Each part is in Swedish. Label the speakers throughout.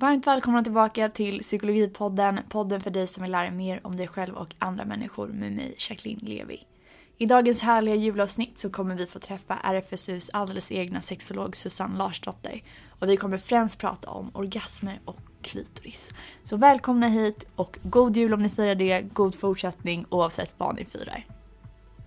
Speaker 1: Varmt välkomna tillbaka till Psykologipodden, podden för dig som vill lära dig mer om dig själv och andra människor med mig, Jacqueline Levi. I dagens härliga julavsnitt så kommer vi få träffa RFSUs alldeles egna sexolog Susanne Larsdotter och vi kommer främst prata om orgasmer och klitoris. Så välkomna hit och god jul om ni firar det, god fortsättning oavsett vad ni firar.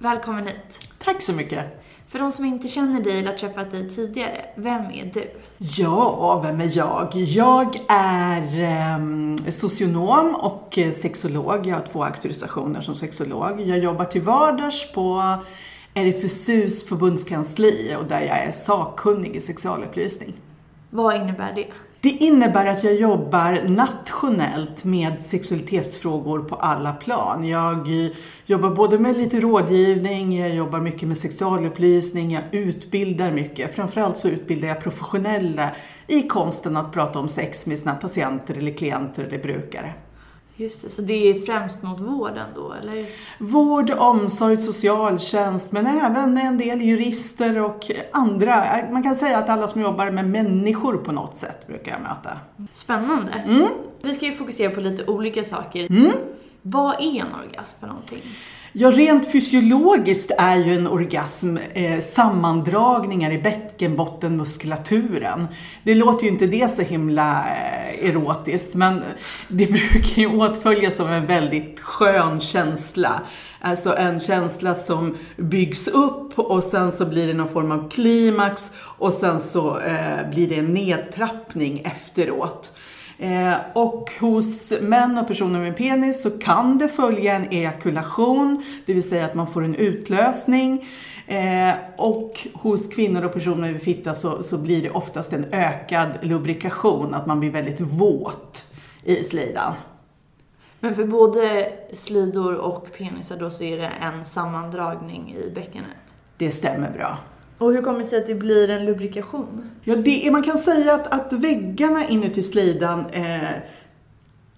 Speaker 1: Välkommen hit.
Speaker 2: Tack så mycket.
Speaker 1: För de som inte känner dig eller har träffat dig tidigare, vem är du?
Speaker 2: Ja, vem är jag? Jag är eh, socionom och sexolog. Jag har två auktorisationer som sexolog. Jag jobbar till vardags på RFSUs förbundskansli och där jag är sakkunnig i sexualupplysning.
Speaker 1: Vad innebär det?
Speaker 2: Det innebär att jag jobbar nationellt med sexualitetsfrågor på alla plan. Jag eh, jobbar både med lite rådgivning, jag jobbar mycket med sexualupplysning, jag utbildar mycket. Framförallt så utbildar jag professionella i konsten att prata om sex med sina patienter eller klienter eller brukare.
Speaker 1: Just det, så det är främst mot vården då, eller?
Speaker 2: Vård, omsorg, socialtjänst, men även en del jurister och andra. Man kan säga att alla som jobbar med människor på något sätt brukar jag möta.
Speaker 1: Spännande.
Speaker 2: Mm.
Speaker 1: Vi ska ju fokusera på lite olika saker.
Speaker 2: Mm.
Speaker 1: Vad är en orgasm för någonting?
Speaker 2: Ja, rent fysiologiskt är ju en orgasm eh, sammandragningar i bäckenbottenmuskulaturen. Det låter ju inte det så himla eh, erotiskt, men det brukar ju åtföljas av en väldigt skön känsla. Alltså en känsla som byggs upp och sen så blir det någon form av klimax och sen så eh, blir det en nedtrappning efteråt. Eh, och hos män och personer med penis så kan det följa en ejakulation, det vill säga att man får en utlösning. Eh, och hos kvinnor och personer med fitta så, så blir det oftast en ökad lubrikation, att man blir väldigt våt i slidan.
Speaker 1: Men för både slidor och penisar då så är det en sammandragning i bäckenet?
Speaker 2: Det stämmer bra.
Speaker 1: Och hur kommer det sig att det blir en lubrikation?
Speaker 2: Ja, det är, man kan säga att, att väggarna inuti slidan eh,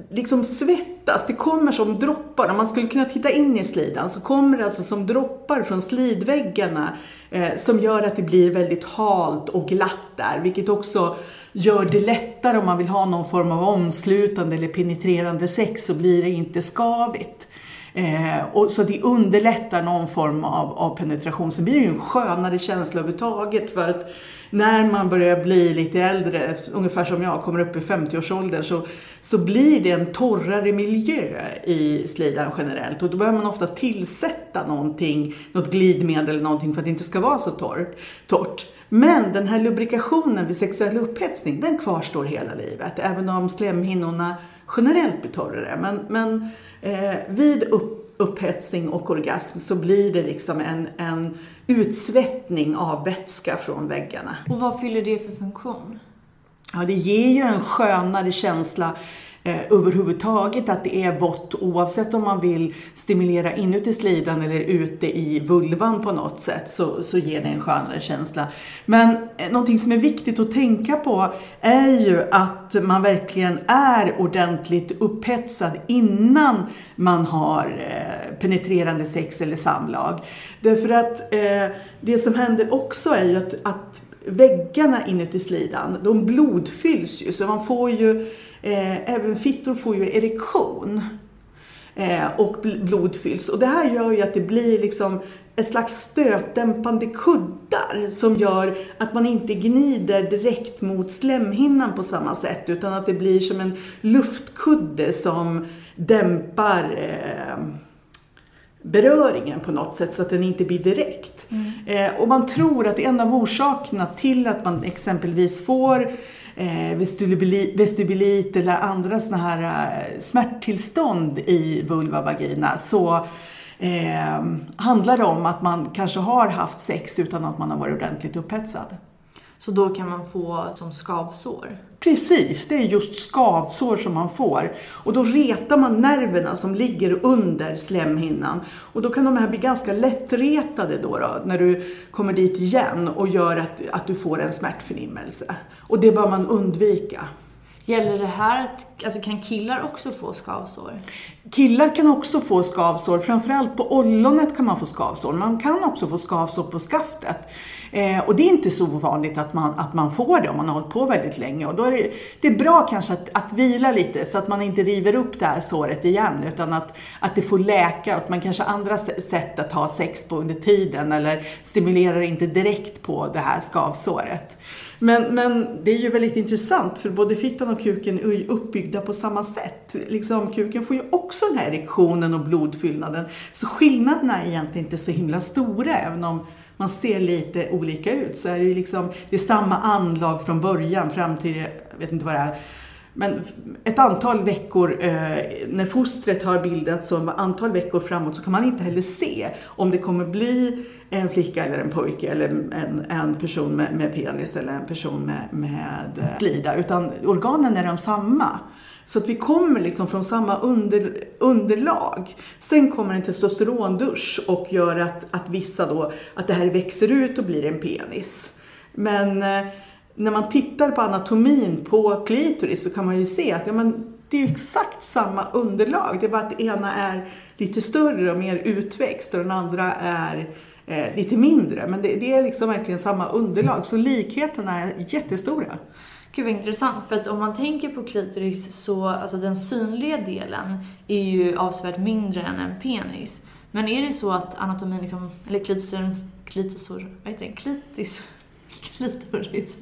Speaker 2: liksom svettas. Det kommer som droppar. Om man skulle kunna titta in i slidan så kommer det alltså som droppar från slidväggarna eh, som gör att det blir väldigt halt och glatt där. Vilket också gör det lättare om man vill ha någon form av omslutande eller penetrerande sex så blir det inte skavigt. Eh, och så det underlättar någon form av, av penetration. Så blir det ju en skönare känsla överhuvudtaget för att när man börjar bli lite äldre, ungefär som jag, kommer upp i 50-årsåldern, så, så blir det en torrare miljö i slidan generellt. Och då behöver man ofta tillsätta någonting, något glidmedel eller någonting för att det inte ska vara så torrt. torrt. Men den här lubrikationen vid sexuell upphetsning, den kvarstår hela livet. Även om slemhinnorna generellt blir torrare. Men, men eh, vid upp, upphetsning och orgasm så blir det liksom en, en utsvettning av vätska från väggarna.
Speaker 1: Och vad fyller det för funktion?
Speaker 2: Ja, det ger ju en skönare känsla eh, överhuvudtaget att det är vått oavsett om man vill stimulera inuti slidan eller ute i vulvan på något sätt så, så ger det en skönare känsla. Men eh, någonting som är viktigt att tänka på är ju att man verkligen är ordentligt upphetsad innan man har eh, penetrerande sex eller samlag. Därför att eh, det som händer också är ju att, att väggarna inuti slidan, de blodfylls ju så man får ju, eh, även fittor får ju erektion eh, och blodfylls. Och det här gör ju att det blir liksom ett slags stötdämpande kuddar som gör att man inte gnider direkt mot slemhinnan på samma sätt utan att det blir som en luftkudde som dämpar eh, beröringen på något sätt så att den inte blir direkt. Mm. Eh, och man tror att en av orsakerna till att man exempelvis får eh, vestibulit, vestibulit eller andra såna här eh, smärttillstånd i vulva vagina så eh, handlar det om att man kanske har haft sex utan att man har varit ordentligt upphetsad.
Speaker 1: Så då kan man få som skavsår?
Speaker 2: Precis, det är just skavsår som man får. Och då retar man nerverna som ligger under slemhinnan. Och då kan de här bli ganska lättretade då, då när du kommer dit igen och gör att, att du får en smärtförnimmelse. Och det bör man undvika.
Speaker 1: Gäller det här att, alltså kan killar också få skavsår?
Speaker 2: Killar kan också få skavsår, framförallt på ollonet kan man få skavsår. Man kan också få skavsår på skaftet. Eh, och det är inte så ovanligt att man, att man får det om man har hållit på väldigt länge. Och då är det, det är bra kanske att, att vila lite så att man inte river upp det här såret igen utan att, att det får läka. Att man kanske har andra sätt att ha sex på under tiden eller stimulerar inte direkt på det här skavsåret. Men, men det är ju väldigt intressant för både fittan och kuken är ju uppbyggda på samma sätt. Liksom, kuken får ju också den här erektionen och blodfyllnaden. Så skillnaderna är egentligen inte så himla stora även om man ser lite olika ut. Så är det ju liksom, det är samma anlag från början fram till, jag vet inte vad det är, men ett antal veckor eh, när fostret har bildats och antal veckor framåt så kan man inte heller se om det kommer bli en flicka eller en pojke eller en, en person med, med penis eller en person med, med eh, slida. Utan organen är de samma. Så att vi kommer liksom från samma under, underlag. Sen kommer en testosterondusch och gör att, att vissa då, att det här växer ut och blir en penis. Men eh, när man tittar på anatomin på klitoris så kan man ju se att ja, men, det är exakt samma underlag. Det är bara att det ena är lite större och mer utväxt och den andra är eh, lite mindre. Men det, det, är liksom verkligen samma underlag. Så likheterna är jättestora.
Speaker 1: Gud vad intressant, för att om man tänker på klitoris så, alltså den synliga delen är ju avsevärt mindre än en penis. Men är det så att anatomin liksom, eller klitosen, klitisor, vad heter det, klitis, klitoris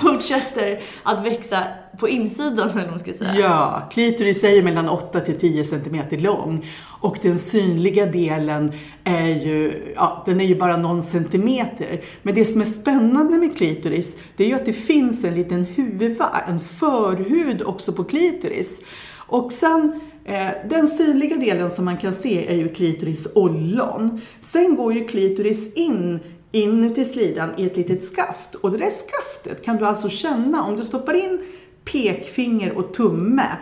Speaker 1: fortsätter att växa på insidan, eller man ska säga.
Speaker 2: Ja, klitoris är mellan 8 till 10 cm lång och den synliga delen är ju, ja, den är ju bara någon centimeter. Men det som är spännande med klitoris, det är ju att det finns en liten huva, en förhud också på klitoris. Och sen eh, den synliga delen som man kan se är ju klitoris ollon. Sen går ju klitoris in inuti slidan i ett litet skaft. Och det där skaftet kan du alltså känna om du stoppar in pekfinger och tumme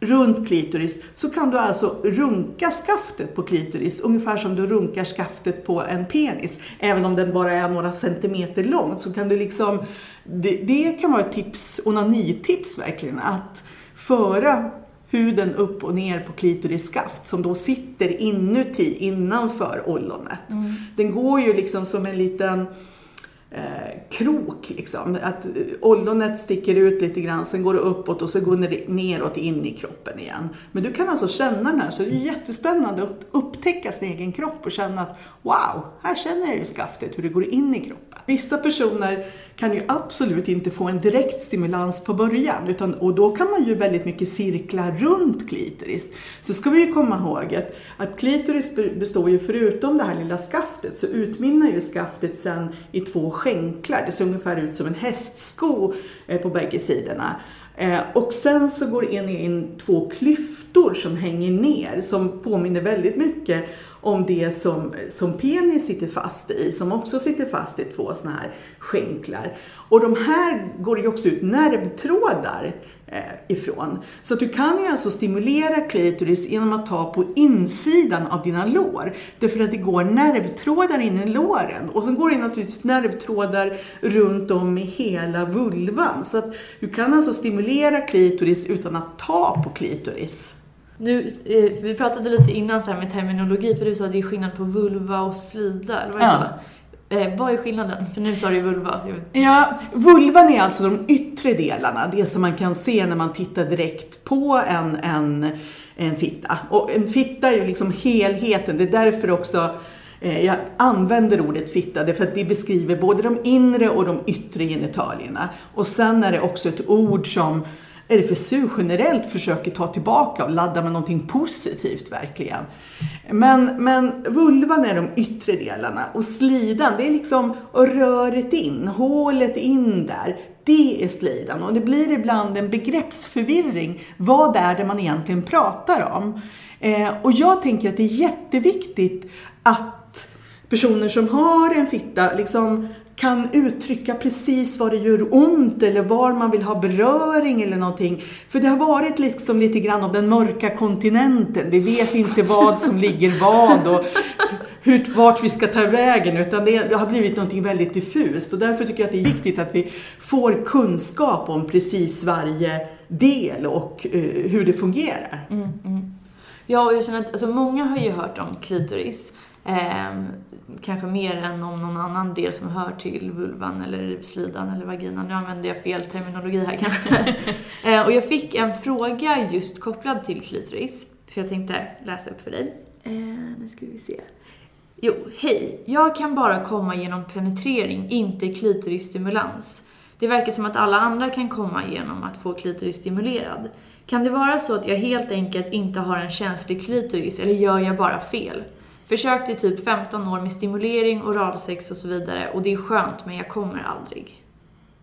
Speaker 2: runt klitoris så kan du alltså runka skaftet på klitoris ungefär som du runkar skaftet på en penis. Även om den bara är några centimeter lång så kan du liksom, det, det kan vara ett tips, onanitips verkligen, att föra huden upp och ner på klitoris skaft som då sitter inuti, innanför ollonet. Mm. Den går ju liksom som en liten eh, krok. Liksom. Att ollonet sticker ut lite grann, sen går det uppåt och så går det neråt in i kroppen igen. Men du kan alltså känna den här, så det är jättespännande att upptäcka sin egen kropp och känna att wow, här känner jag ju skaftet, hur det går in i kroppen. Vissa personer kan ju absolut inte få en direkt stimulans på början utan, och då kan man ju väldigt mycket cirkla runt klitoris. Så ska vi ju komma ihåg att, att klitoris består ju förutom det här lilla skaftet så utmynnar ju skaftet sen i två skänklar. Det ser ungefär ut som en hästsko eh, på bägge sidorna. Eh, och sen så går det in, in två klyftor som hänger ner som påminner väldigt mycket om det som, som penis sitter fast i, som också sitter fast i två sådana här skänklar. Och de här går ju också ut nervtrådar eh, ifrån. Så du kan ju alltså stimulera klitoris genom att ta på insidan av dina lår. Därför att det går nervtrådar in i låren och sen går det naturligtvis nervtrådar runt om i hela vulvan. Så att du kan alltså stimulera klitoris utan att ta på klitoris.
Speaker 1: Nu, eh, vi pratade lite innan så med terminologi, för du sa att det är skillnad på vulva och slida, eller vad ja. Eh, vad är skillnaden? För nu sa du ju vulva.
Speaker 2: Ja, vulvan är alltså de yttre delarna, det som man kan se när man tittar direkt på en, en, en fitta. Och en fitta är ju liksom helheten, det är därför också eh, jag använder ordet fitta, därför att det beskriver både de inre och de yttre genitalierna. Och sen är det också ett ord som RFSU generellt försöker ta tillbaka och ladda med någonting positivt verkligen. Men, men vulvan är de yttre delarna och slidan det är liksom röret in, hålet in där. Det är slidan och det blir ibland en begreppsförvirring. Vad är det man egentligen pratar om? Eh, och jag tänker att det är jätteviktigt att personer som har en fitta liksom kan uttrycka precis vad det gör ont eller var man vill ha beröring eller någonting. För det har varit liksom lite grann av den mörka kontinenten. Vi vet inte vad som ligger vad och hur, vart vi ska ta vägen utan det har blivit någonting väldigt diffust och därför tycker jag att det är viktigt att vi får kunskap om precis varje del och uh, hur det fungerar. Mm, mm.
Speaker 1: Ja, och jag känner att alltså, många har ju hört om klitoris Eh, kanske mer än om någon annan del som hör till vulvan eller slidan eller vaginan. Nu använder jag fel terminologi här kanske. eh, och jag fick en fråga just kopplad till klitoris. Så jag tänkte läsa upp för dig. Eh, nu ska vi se. Jo, hej. Jag kan bara komma genom penetrering, inte klitorisstimulans. Det verkar som att alla andra kan komma genom att få klitoris stimulerad. Kan det vara så att jag helt enkelt inte har en känslig klitoris eller gör jag bara fel? Försökte typ 15 år med stimulering, oralsex och så vidare och det är skönt men jag kommer aldrig.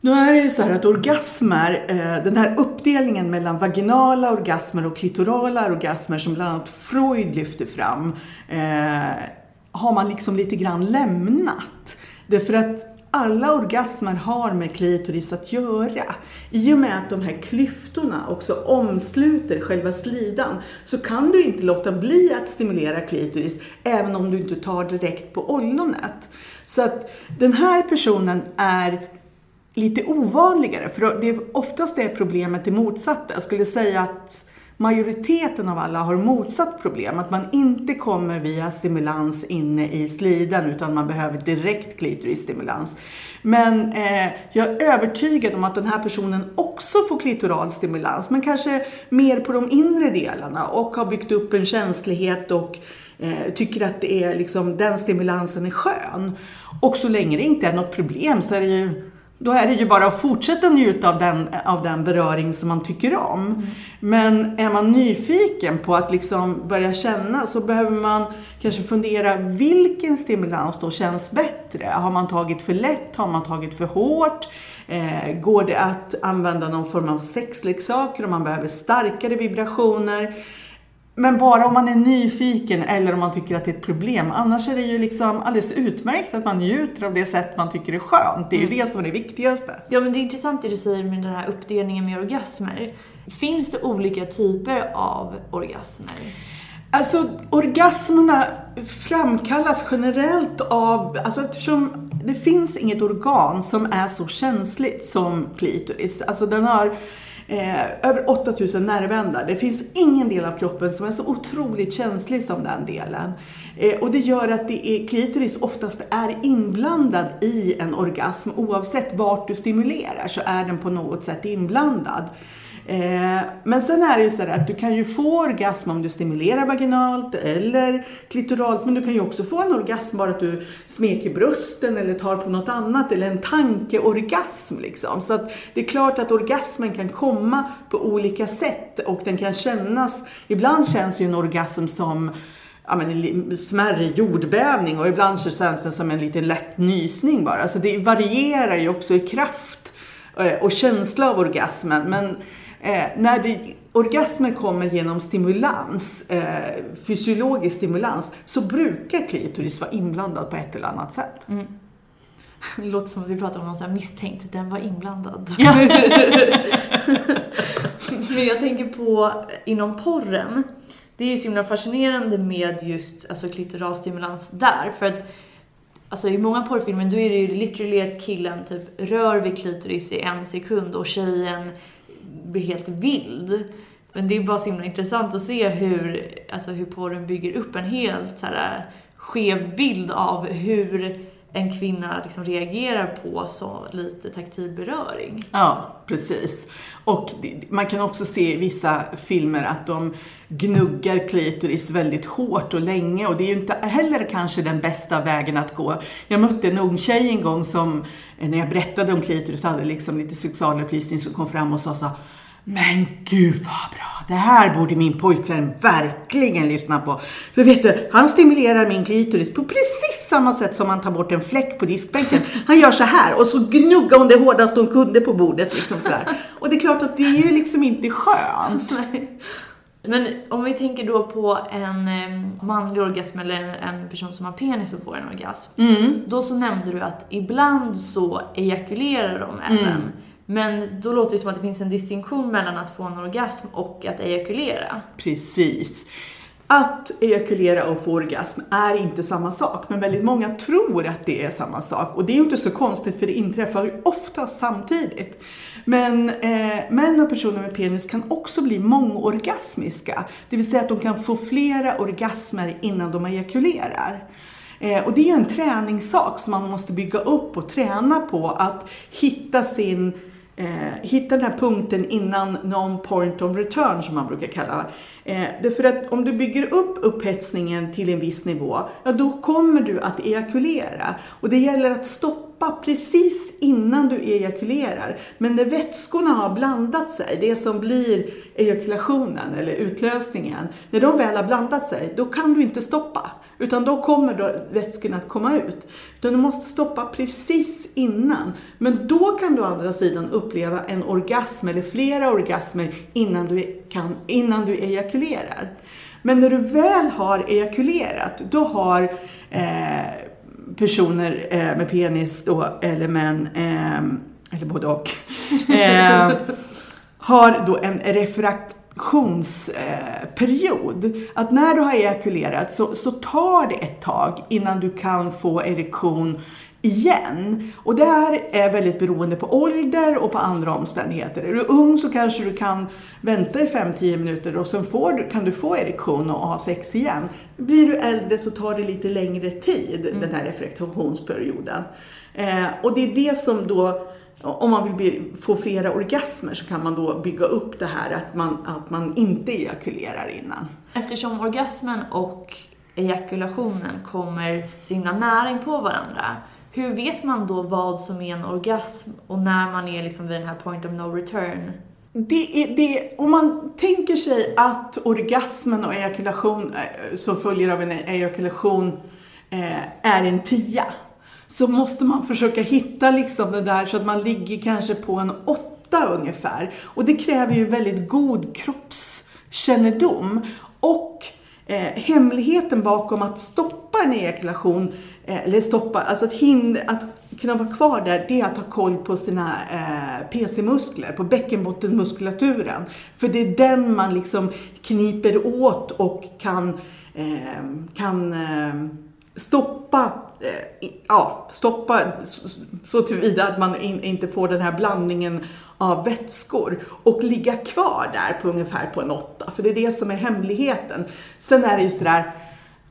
Speaker 2: Nu är det ju så här att orgasmer, eh, den här uppdelningen mellan vaginala orgasmer och klitorala orgasmer som bland annat Freud lyfter fram, eh, har man liksom lite grann lämnat. Därför att alla orgasmer har med klitoris att göra. I och med att de här klyftorna också omsluter själva slidan så kan du inte låta bli att stimulera klitoris även om du inte tar direkt på ollonet. Så att den här personen är lite ovanligare, för det är oftast det problemet det motsatta. Jag skulle säga att majoriteten av alla har motsatt problem. Att man inte kommer via stimulans inne i slidan utan man behöver direkt klitorisstimulans. Men eh, jag är övertygad om att den här personen också får klitoral stimulans men kanske mer på de inre delarna och har byggt upp en känslighet och eh, tycker att det är liksom, den stimulansen är skön. Och så länge det inte är något problem så är det ju då är det ju bara att fortsätta njuta av den, av den beröring som man tycker om. Mm. Men är man nyfiken på att liksom börja känna så behöver man kanske fundera vilken stimulans då känns bättre? Har man tagit för lätt? Har man tagit för hårt? Eh, går det att använda någon form av sexleksaker om man behöver starkare vibrationer? Men bara om man är nyfiken eller om man tycker att det är ett problem. Annars är det ju liksom alldeles utmärkt att man njuter av det sätt man tycker är skönt. Det är mm. ju det som är det viktigaste.
Speaker 1: Ja, men det är intressant det du säger med den här uppdelningen med orgasmer. Finns det olika typer av orgasmer?
Speaker 2: Alltså, orgasmerna framkallas generellt av, alltså eftersom det finns inget organ som är så känsligt som klitoris. Alltså den har Eh, över 8000 nervändar. Det finns ingen del av kroppen som är så otroligt känslig som den delen. Eh, och det gör att det är, klitoris oftast är inblandad i en orgasm. Oavsett vart du stimulerar så är den på något sätt inblandad. Eh, men sen är det ju så att du kan ju få orgasm om du stimulerar vaginalt eller klitoralt, men du kan ju också få en orgasm bara att du smeker brösten eller tar på något annat, eller en tankeorgasm liksom. Så att det är klart att orgasmen kan komma på olika sätt och den kan kännas, ibland känns ju en orgasm som ja, men en smärre jordbävning och ibland så känns det som en liten lätt nysning bara. Så det varierar ju också i kraft eh, och känsla av orgasmen. Men Eh, när det, orgasmer kommer genom stimulans, eh, fysiologisk stimulans, så brukar klitoris vara inblandad på ett eller annat sätt. Mm.
Speaker 1: Det låter som att vi pratar om någon sån misstänkt, den var inblandad. Ja. Men jag tänker på inom porren, det är ju så himla fascinerande med just alltså, klitoralstimulans där. För att Alltså i många porrfilmer då är det ju literally att killen typ rör vid klitoris i en sekund och tjejen blir helt vild. Men det är bara så himla intressant att se hur, alltså hur porren bygger upp en helt så här, äh, skev bild av hur en kvinna liksom reagerar på så lite taktil beröring.
Speaker 2: Ja, precis. Och man kan också se i vissa filmer att de gnuggar klitoris väldigt hårt och länge och det är ju inte heller kanske den bästa vägen att gå. Jag mötte en ung tjej en gång som, eh, när jag berättade om klitoris, hade liksom lite sexualupplysning som kom fram och sa så men gud vad bra! Det här borde min pojkvän verkligen lyssna på. För vet du, han stimulerar min klitoris på precis samma sätt som man tar bort en fläck på diskbänken. Han gör så här och så gnuggar hon det hårdast hon kunde på bordet. Liksom så här. Och det är klart att det är ju liksom inte skönt.
Speaker 1: Men om vi tänker då på en manlig orgasm eller en person som har penis och får en orgasm. Mm. Då så nämnde du att ibland så ejakulerar de även. Mm. Men då låter det som att det finns en distinktion mellan att få en orgasm och att ejakulera.
Speaker 2: Precis. Att ejakulera och få orgasm är inte samma sak, men väldigt många tror att det är samma sak. Och det är ju inte så konstigt för det inträffar ju ofta samtidigt. Men eh, män och personer med penis kan också bli mångorgasmiska. Det vill säga att de kan få flera orgasmer innan de ejakulerar. Eh, och det är ju en träningssak som man måste bygga upp och träna på att hitta sin Eh, hitta den här punkten innan non point of return som man brukar kalla eh, Därför att om du bygger upp upphetsningen till en viss nivå, ja då kommer du att ejakulera. Och det gäller att stoppa precis innan du ejakulerar. Men när vätskorna har blandat sig, det som blir ejakulationen eller utlösningen, när de väl har blandat sig, då kan du inte stoppa. Utan då kommer då vätskorna att komma ut. Utan du måste stoppa precis innan. Men då kan du å andra sidan uppleva en orgasm eller flera orgasmer innan du, kan, innan du ejakulerar. Men när du väl har ejakulerat, då har eh, personer eh, med penis då, eller män, eh, eller både och, eh, har då en refrakt erektionsperiod. Att när du har ejakulerat så, så tar det ett tag innan du kan få erektion igen. Och det här är väldigt beroende på ålder och på andra omständigheter. Är du ung så kanske du kan vänta i 5-10 minuter och sen får kan du få erektion och ha sex igen. Blir du äldre så tar det lite längre tid, mm. den här reflektionsperioden. Eh, och det är det som då om man vill få flera orgasmer så kan man då bygga upp det här att man, att man inte ejakulerar innan.
Speaker 1: Eftersom orgasmen och ejakulationen kommer så himla nära in på varandra, hur vet man då vad som är en orgasm och när man är liksom vid den här point of no return?
Speaker 2: Det är, det, om man tänker sig att orgasmen och ejakulation eh, som följer av en ejakulation eh, är en tia så måste man försöka hitta liksom det där så att man ligger kanske på en åtta ungefär. Och det kräver ju väldigt god kroppskännedom. Och eh, hemligheten bakom att stoppa en ejakulation, eh, Eh, eller stoppa, alltså att, hind, att kunna vara kvar där, det är att ha koll på sina eh, PC-muskler, på bäckenbottenmuskulaturen. För det är den man liksom kniper åt och kan, eh, kan eh, stoppa Eh, ja, stoppa så tillvida att man in, inte får den här blandningen av vätskor och ligga kvar där på ungefär på en åtta. För det är det som är hemligheten. Sen är det ju sådär,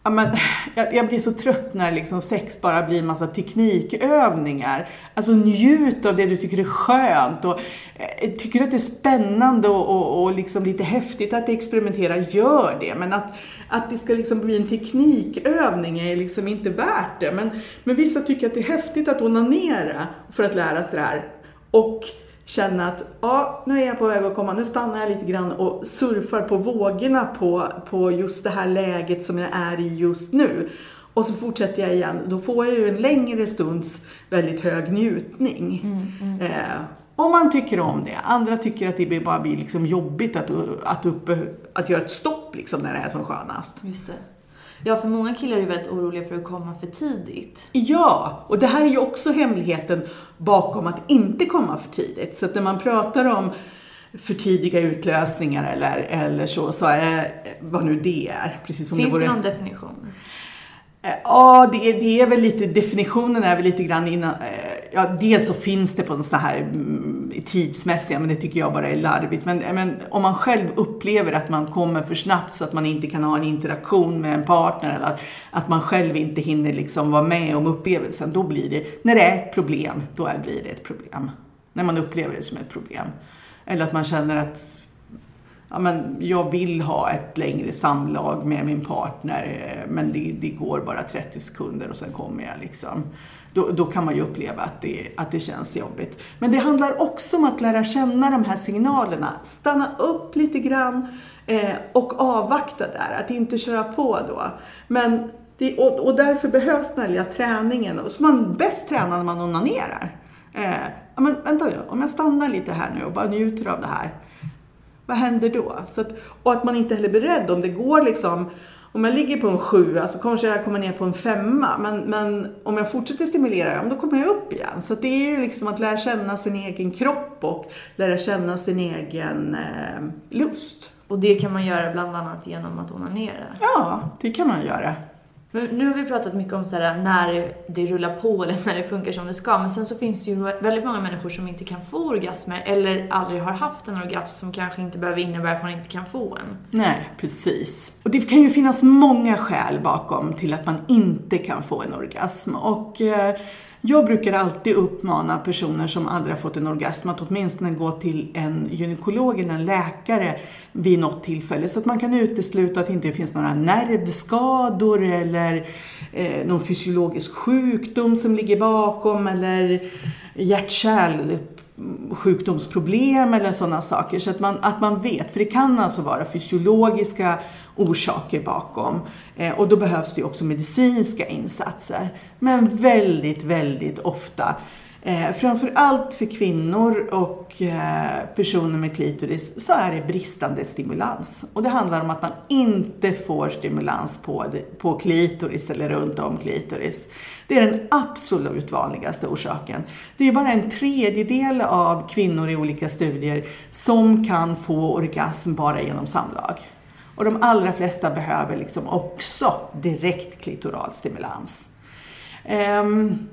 Speaker 2: ja, men, jag, jag blir så trött när liksom sex bara blir en massa teknikövningar. Alltså njut av det du tycker är skönt och eh, tycker att det är spännande och, och, och liksom lite häftigt att experimentera, gör det. Men att att det ska liksom bli en teknikövning är liksom inte värt det. Men, men vissa tycker att det är häftigt att onanera för att lära sig det här. Och känna att ja, nu är jag på väg att komma, nu stannar jag lite grann och surfar på vågorna på, på just det här läget som jag är i just nu. Och så fortsätter jag igen. Då får jag ju en längre stunds väldigt hög njutning. Mm, mm. Eh, om man tycker om det. Andra tycker att det bara blir liksom jobbigt att, att, uppe, att göra ett stopp liksom när det är som skönast.
Speaker 1: Just det. Ja, för många killar är väldigt oroliga för att komma för tidigt.
Speaker 2: Ja, och det här är ju också hemligheten bakom att inte komma för tidigt. Så att när man pratar om för tidiga utlösningar eller, eller så, så är vad nu det är.
Speaker 1: Precis som Finns det, vore... det någon definition?
Speaker 2: Eh, ja, det, det är väl lite, definitionen är väl lite grann innan, eh, ja dels så finns det på en sån här mm, tidsmässiga, men det tycker jag bara är larvigt. Men, eh, men om man själv upplever att man kommer för snabbt så att man inte kan ha en interaktion med en partner eller att, att man själv inte hinner liksom vara med om upplevelsen, då blir det, när det är ett problem, då blir det ett problem. När man upplever det som ett problem. Eller att man känner att ja, men jag vill ha ett längre samlag med min partner eh, men det, det går bara 30 sekunder och sen kommer jag liksom. Då, då, kan man ju uppleva att det, att det känns jobbigt. Men det handlar också om att lära känna de här signalerna. Stanna upp lite grann eh, och avvakta där, att inte köra på då. Men det, och, och, därför behövs den här lilla träningen. Och så man bäst tränar när man onanerar. Eh, men vänta nu, om jag stannar lite här nu och bara njuter av det här vad händer då? Så att, och att man inte heller är beredd om det går liksom om jag ligger på en sjua så kanske jag kommer ner på en femma. Men, men om jag fortsätter stimulera, då kommer jag upp igen. Så det är ju liksom att lära känna sin egen kropp och lära känna sin egen eh, lust.
Speaker 1: Och det kan man göra bland annat genom att onanera.
Speaker 2: Ja, det kan man göra.
Speaker 1: Men nu har vi pratat mycket om så här, när det rullar på eller när det funkar som det ska. Men sen så finns det ju väldigt många människor som inte kan få orgasmer eller aldrig har haft en orgasm som kanske inte behöver innebära att man inte kan få en.
Speaker 2: Nej, precis. Och det kan ju finnas många skäl bakom till att man inte kan få en orgasm. Och eh, jag brukar alltid uppmana personer som aldrig har fått en orgasm att åtminstone gå till en gynekolog eller en läkare vid något tillfälle så att man kan utesluta att det inte finns några nervskador eller eh, någon fysiologisk sjukdom som ligger bakom eller hjärt mm, sjukdomsproblem eller sådana saker. Så att man, att man vet, för det kan alltså vara fysiologiska orsaker bakom. Eh, och då behövs det också medicinska insatser. Men väldigt, väldigt ofta Eh, framförallt för kvinnor och eh, personer med klitoris så är det bristande stimulans. Och det handlar om att man inte får stimulans på, på klitoris eller runt om klitoris. Det är den absolut vanligaste orsaken. Det är bara en tredjedel av kvinnor i olika studier som kan få orgasm bara genom samlag. Och de allra flesta behöver liksom också direkt klitoral stimulans. Um,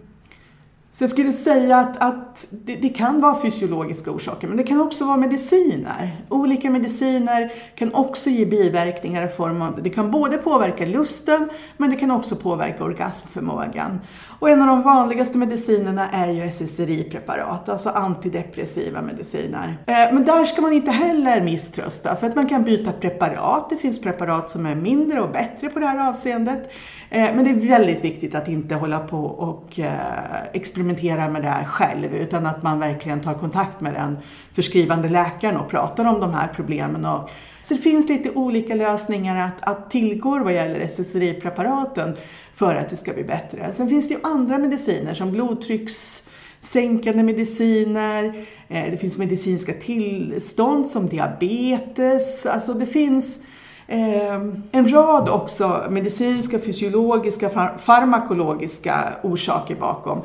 Speaker 2: så jag skulle säga att, att det, det, kan vara fysiologiska orsaker, men det kan också vara mediciner. Olika mediciner kan också ge biverkningar i form av, det kan både påverka lusten, men det kan också påverka orgasmförmågan. Och en av de vanligaste medicinerna är ju SSRI-preparat, alltså antidepressiva mediciner. Eh, men där ska man inte heller misströsta, för att man kan byta preparat. Det finns preparat som är mindre och bättre på det här avseendet. Eh, men det är väldigt viktigt att inte hålla på och eh, experimentera med det här själv utan att man verkligen tar kontakt med den förskrivande läkaren och pratar om de här problemen. Och, så det finns lite olika lösningar att, att tillgå vad gäller SSRI-preparaten för att det ska bli bättre. Sen finns det ju andra mediciner som blodtryckssänkande mediciner, eh, det finns medicinska tillstånd som diabetes, alltså det finns Ehm, en rad också medicinska, fysiologiska, farmakologiska orsaker bakom.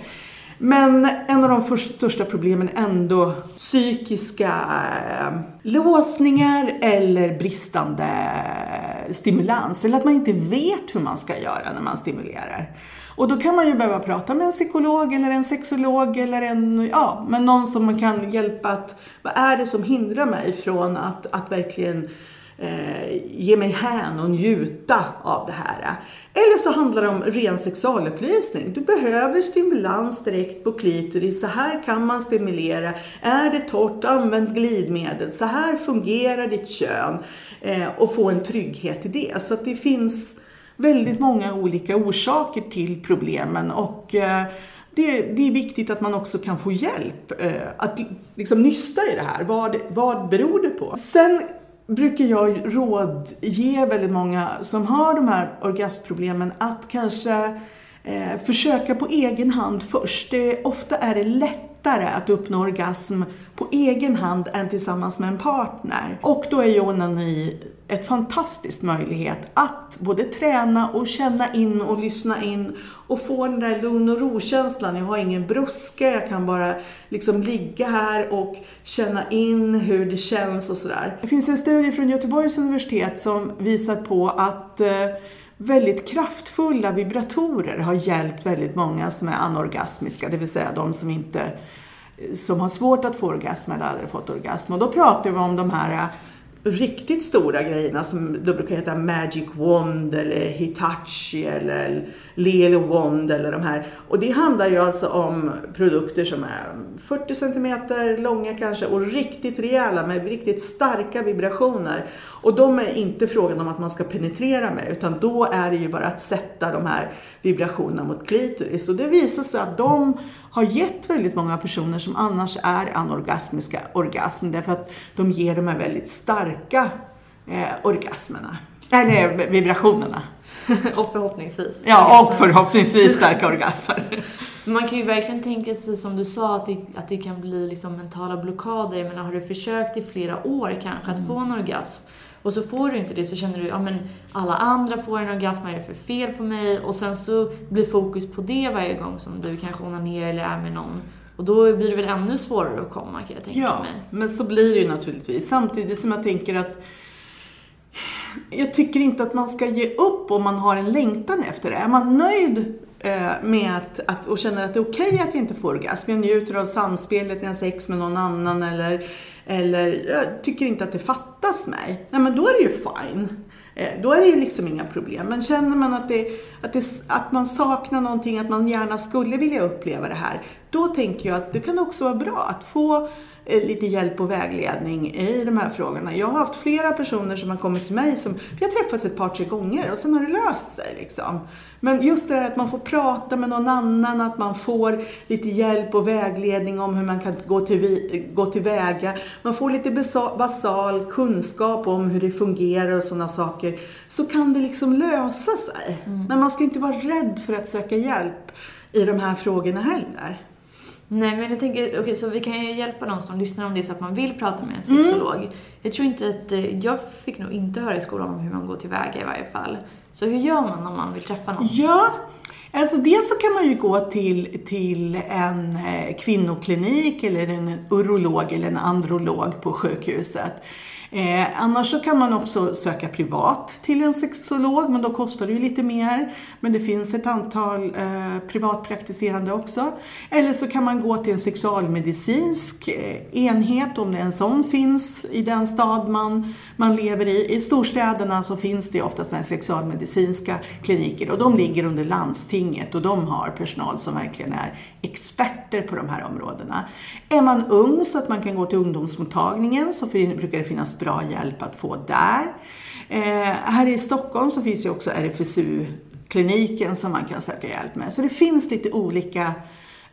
Speaker 2: Men en av de största problemen är ändå psykiska ehm, låsningar eller bristande stimulans. Eller att man inte vet hur man ska göra när man stimulerar. Och då kan man ju behöva prata med en psykolog eller en sexolog eller en, ja, men någon som kan hjälpa att, vad är det som hindrar mig från att, att verkligen eh, ge mig hän och njuta av det här. Eller så handlar det om ren sexualupplysning. Du behöver stimulans direkt på klitoris. Så här kan man stimulera. Är det torrt, använd glidmedel. Så här fungerar ditt kön. Eh, och få en trygghet i det. Så att det finns väldigt många olika orsaker till problemen. och eh, det, det, är viktigt att man också kan få hjälp eh, att liksom nysta i det här. Vad, vad beror det på? Sen brukar jag rådge väldigt många som har de här orgasmproblemen att kanske eh, försöka på egen hand först. Det, ofta är det lättare att uppnå orgasm på egen hand än tillsammans med en partner. Och då är ju onani ett fantastiskt möjlighet att både träna och känna in och lyssna in och få den där lugn och ro-känslan. Jag har ingen brådska, jag kan bara liksom ligga här och känna in hur det känns och sådär. Det finns en studie från Göteborgs universitet som visar på att eh, väldigt kraftfulla vibratorer har hjälpt väldigt många som är anorgasmiska, det vill säga de som inte som har svårt att få orgasm eller aldrig fått orgasm. Och då pratar vi om de här riktigt stora grejerna som då brukar heta Magic Wand eller Hitachi eller Lele Wand eller de här. Och det handlar ju alltså om produkter som är 40 cm långa kanske och riktigt rejäla med riktigt starka vibrationer. Och de är inte frågan om att man ska penetrera med utan då är det ju bara att sätta de här vibrationerna mot klitoris. Och det visar sig att de har gett väldigt många personer som annars är anorgasmiska orgasm därför att de ger de här väldigt starka eh, orgasmerna. Eller vibrationerna.
Speaker 1: och förhoppningsvis.
Speaker 2: Ja, och förhoppningsvis starka orgasmer.
Speaker 1: Man kan ju verkligen tänka sig, som du sa, att det, att det kan bli liksom mentala blockader. Jag menar, har du försökt i flera år kanske att mm. få en orgasm och så får du inte det så känner du, ja men alla andra får en orgasm, vad är det för fel på mig? Och sen så blir fokus på det varje gång som du kanske onanerar eller är med någon. Och då blir det väl ännu svårare att komma kan jag tänka
Speaker 2: ja,
Speaker 1: mig.
Speaker 2: Ja, men så blir det ju naturligtvis. Samtidigt som jag tänker att jag tycker inte att man ska ge upp om man har en längtan efter det. Är man nöjd eh, med att, att, och känner att det är okej okay att jag inte får orgasm, jag njuter av samspelet när jag har sex med någon annan eller, eller jag tycker inte att det fattas mig. Nej men då är det ju fine. Eh, då är det ju liksom inga problem. Men känner man att, det, att, det, att man saknar någonting, att man gärna skulle vilja uppleva det här, då tänker jag att det kan också vara bra att få lite hjälp och vägledning i de här frågorna. Jag har haft flera personer som har kommit till mig som, vi har träffats ett par, tre gånger och sen har det löst sig liksom. Men just det här att man får prata med någon annan, att man får lite hjälp och vägledning om hur man kan gå, till, gå tillväga. Man får lite basal kunskap om hur det fungerar och sådana saker. Så kan det liksom lösa sig. Mm. Men man ska inte vara rädd för att söka hjälp i de här frågorna heller.
Speaker 1: Nej, men jag tänker, okej, okay, så vi kan ju hjälpa någon som lyssnar om det är så att man vill prata med en sexolog. Mm. Jag tror inte att, eh, jag fick nog inte höra i skolan om hur man går tillväga i varje fall. Så hur gör man om man vill träffa någon?
Speaker 2: Ja, alltså dels så kan man ju gå till, till en eh, kvinnoklinik eller en urolog eller en androlog på sjukhuset. Eh, annars så kan man också söka privat till en sexolog, men då kostar det ju lite mer. Men det finns ett antal eh, privatpraktiserande också. Eller så kan man gå till en sexualmedicinsk eh, enhet, om det en sån finns i den stad man, man lever i. I storstäderna så finns det ofta sexualmedicinska kliniker och de ligger under landstinget och de har personal som verkligen är experter på de här områdena. Är man ung så att man kan gå till ungdomsmottagningen så brukar det finnas bra hjälp att få där. Eh, här i Stockholm så finns ju också RFSU-kliniken som man kan söka hjälp med. Så det finns lite olika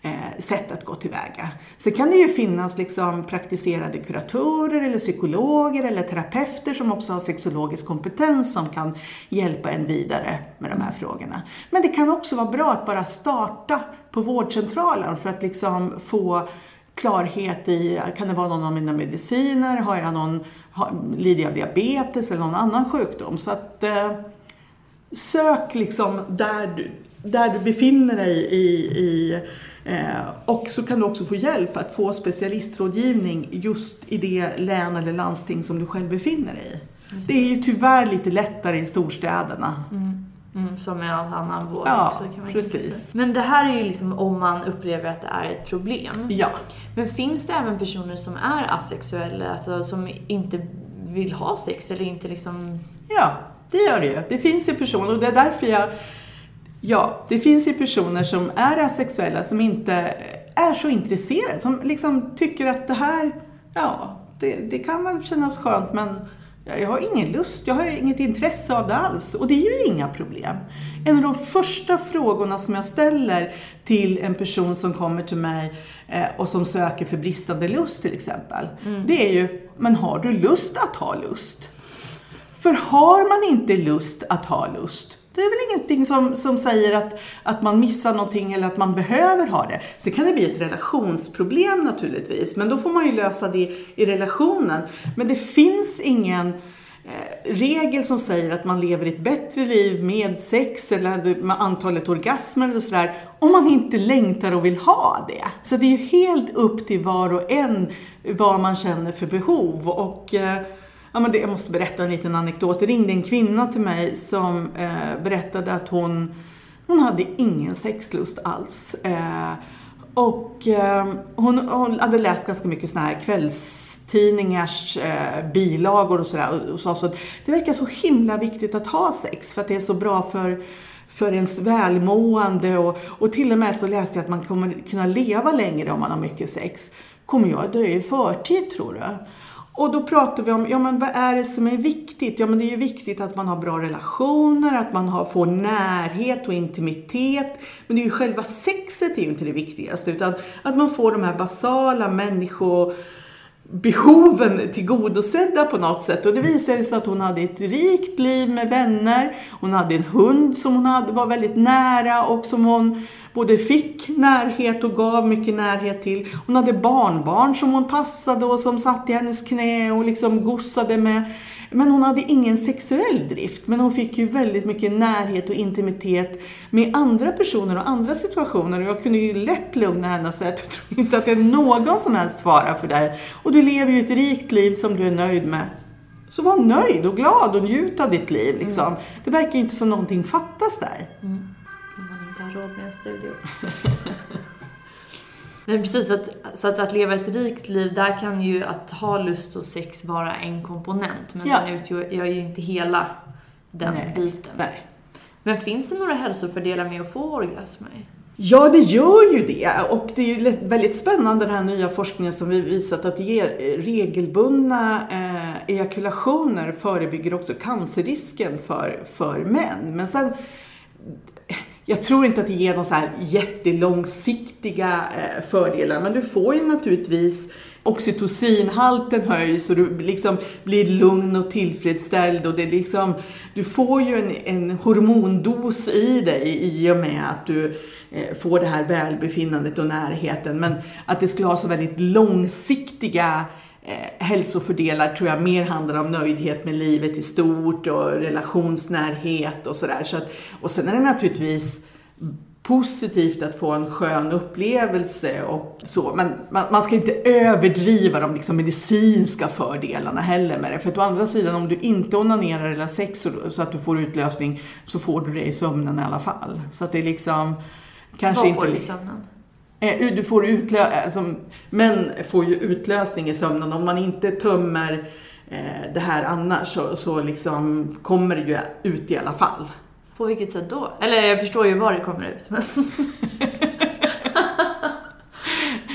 Speaker 2: eh, sätt att gå tillväga. Sen kan det ju finnas liksom praktiserade kuratorer eller psykologer eller terapeuter som också har sexologisk kompetens som kan hjälpa en vidare med de här frågorna. Men det kan också vara bra att bara starta på vårdcentralen för att liksom få klarhet i, kan det vara någon av mina mediciner, har jag någon, lider jag diabetes eller någon annan sjukdom? Så att eh, sök liksom där du, där du befinner dig i, i eh, och så kan du också få hjälp att få specialistrådgivning just i det län eller landsting som du själv befinner dig i. Det är ju tyvärr lite lättare i storstäderna.
Speaker 1: Mm. Mm, som med all annan vård
Speaker 2: ja, också kan man precis.
Speaker 1: Men det här är ju liksom om man upplever att det är ett problem.
Speaker 2: Ja.
Speaker 1: Men finns det även personer som är asexuella, alltså som inte vill ha sex eller inte liksom...
Speaker 2: Ja, det gör det ju. Det finns ju personer och det är därför jag... Ja, det finns ju personer som är asexuella som inte är så intresserade, som liksom tycker att det här, ja, det, det kan väl kännas skönt men jag har ingen lust, jag har inget intresse av det alls. Och det är ju inga problem. En av de första frågorna som jag ställer till en person som kommer till mig eh, och som söker för bristande lust till exempel. Mm. Det är ju, men har du lust att ha lust? För har man inte lust att ha lust, det är väl ingenting som, som säger att, att man missar någonting eller att man behöver ha det. Sen kan det bli ett relationsproblem naturligtvis, men då får man ju lösa det i relationen. Men det finns ingen eh, regel som säger att man lever ett bättre liv med sex eller med antalet orgasmer och sådär, om man inte längtar och vill ha det. Så det är ju helt upp till var och en vad man känner för behov. Och eh, Ja, men det, jag måste berätta en liten anekdot. Det ringde en kvinna till mig som eh, berättade att hon, hon hade ingen sexlust alls. Eh, och eh, hon, hon, hade läst ganska mycket såna här kvällstidningars eh, bilagor och sådär och sa så att det verkar så himla viktigt att ha sex för att det är så bra för för ens välmående och, och till och med så läste jag att man kommer kunna leva längre om man har mycket sex. Kommer jag dö i förtid tror du? Och då pratar vi om, ja men vad är det som är viktigt? Ja men det är ju viktigt att man har bra relationer, att man har, får närhet och intimitet. Men det är ju själva sexet är ju inte det viktigaste, utan att man får de här basala behoven tillgodosedda på något sätt. Och det visade sig att hon hade ett rikt liv med vänner. Hon hade en hund som hon hade, var väldigt nära och som hon både fick närhet och gav mycket närhet till. Hon hade barnbarn som hon passade och som satt i hennes knä och liksom gossade med. Men hon hade ingen sexuell drift. Men hon fick ju väldigt mycket närhet och intimitet med andra personer och andra situationer. Och jag kunde ju lätt lugna henne och säga att jag tror inte att det är någon som helst fara för dig. Och du lever ju ett rikt liv som du är nöjd med. Så var nöjd och glad och njut av ditt liv. Liksom. Mm. Det verkar ju inte som någonting fattas där.
Speaker 1: Mm. man inte har råd med en studio. Nej, precis. Att, så att, att leva ett rikt liv, där kan ju att ha lust och sex vara en komponent. Men ja. den utgör ju inte hela den Nej. biten.
Speaker 2: Nej.
Speaker 1: Men finns det några hälsofördelar med att få orgasmer?
Speaker 2: Ja, det gör ju det. Och det är ju väldigt spännande den här nya forskningen som vi visat att regelbundna eh, ejakulationer förebygger också cancerrisken för, för män. Men sen, jag tror inte att det ger några så här jättelångsiktiga eh, fördelar, men du får ju naturligtvis oxytocinhalten höjs och du liksom blir lugn och tillfredsställd och det liksom, du får ju en, en hormondos i dig i och med att du eh, får det här välbefinnandet och närheten. Men att det skulle ha så väldigt långsiktiga eh, hälsofördelar tror jag mer handlar om nöjdhet med livet i stort och relationsnärhet och sådär. Så och sen är det naturligtvis positivt att få en skön upplevelse och så. Men man, man ska inte överdriva de liksom medicinska fördelarna heller med det. För att å andra sidan, om du inte onanerar eller har sex så, så, att du får utlösning så får du det i sömnen i alla fall. Så att det är liksom...
Speaker 1: Kanske Vad får du i sömnen?
Speaker 2: Eh, du får utlö alltså, män får ju utlösning i sömnen. Om man inte tömmer eh, det här annars så, så liksom kommer det ju ut i alla fall.
Speaker 1: På vilket sätt då? Eller jag förstår ju var det kommer ut, men...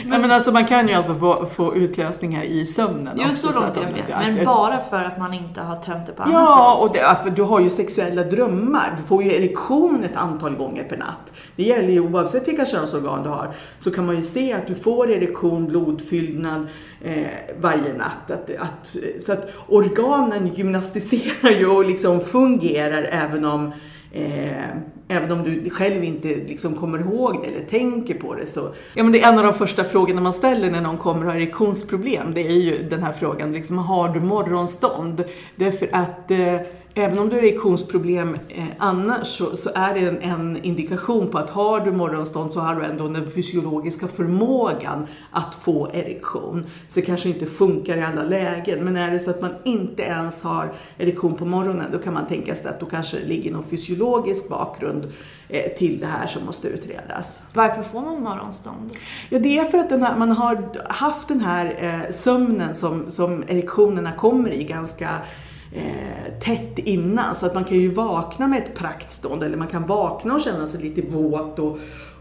Speaker 2: Nej, men alltså man kan ju alltså få, få utlösningar i sömnen
Speaker 1: Jo, så långt jag vet. Men att, bara för att man inte har tömt det på annat
Speaker 2: Ja, och det, för du har ju sexuella drömmar. Du får ju erektion ett antal gånger per natt. Det gäller ju oavsett vilka könsorgan du har. Så kan man ju se att du får erektion, blodfyllnad eh, varje natt. Att, att, så att organen gymnastiserar ju och liksom fungerar även om Eh, även om du själv inte liksom kommer ihåg det eller tänker på det så. Ja, men det är en av de första frågorna man ställer när någon kommer och har erektionsproblem. Det är ju den här frågan, liksom, har du morgonstånd? Därför att eh, Även om du har erektionsproblem eh, annars så, så, är det en, en, indikation på att har du morgonstånd så har du ändå den fysiologiska förmågan att få erektion. Så det kanske inte funkar i alla lägen. Men är det så att man inte ens har erektion på morgonen då kan man tänka sig att då kanske det ligger någon fysiologisk bakgrund eh, till det här som måste utredas.
Speaker 1: Varför får man morgonstånd?
Speaker 2: Ja, det är för att här, man har haft den här eh, sömnen som, som erektionerna kommer i ganska eh, tätt innan. Så att man kan ju vakna med ett praktstånd eller man kan vakna och känna sig lite våt och,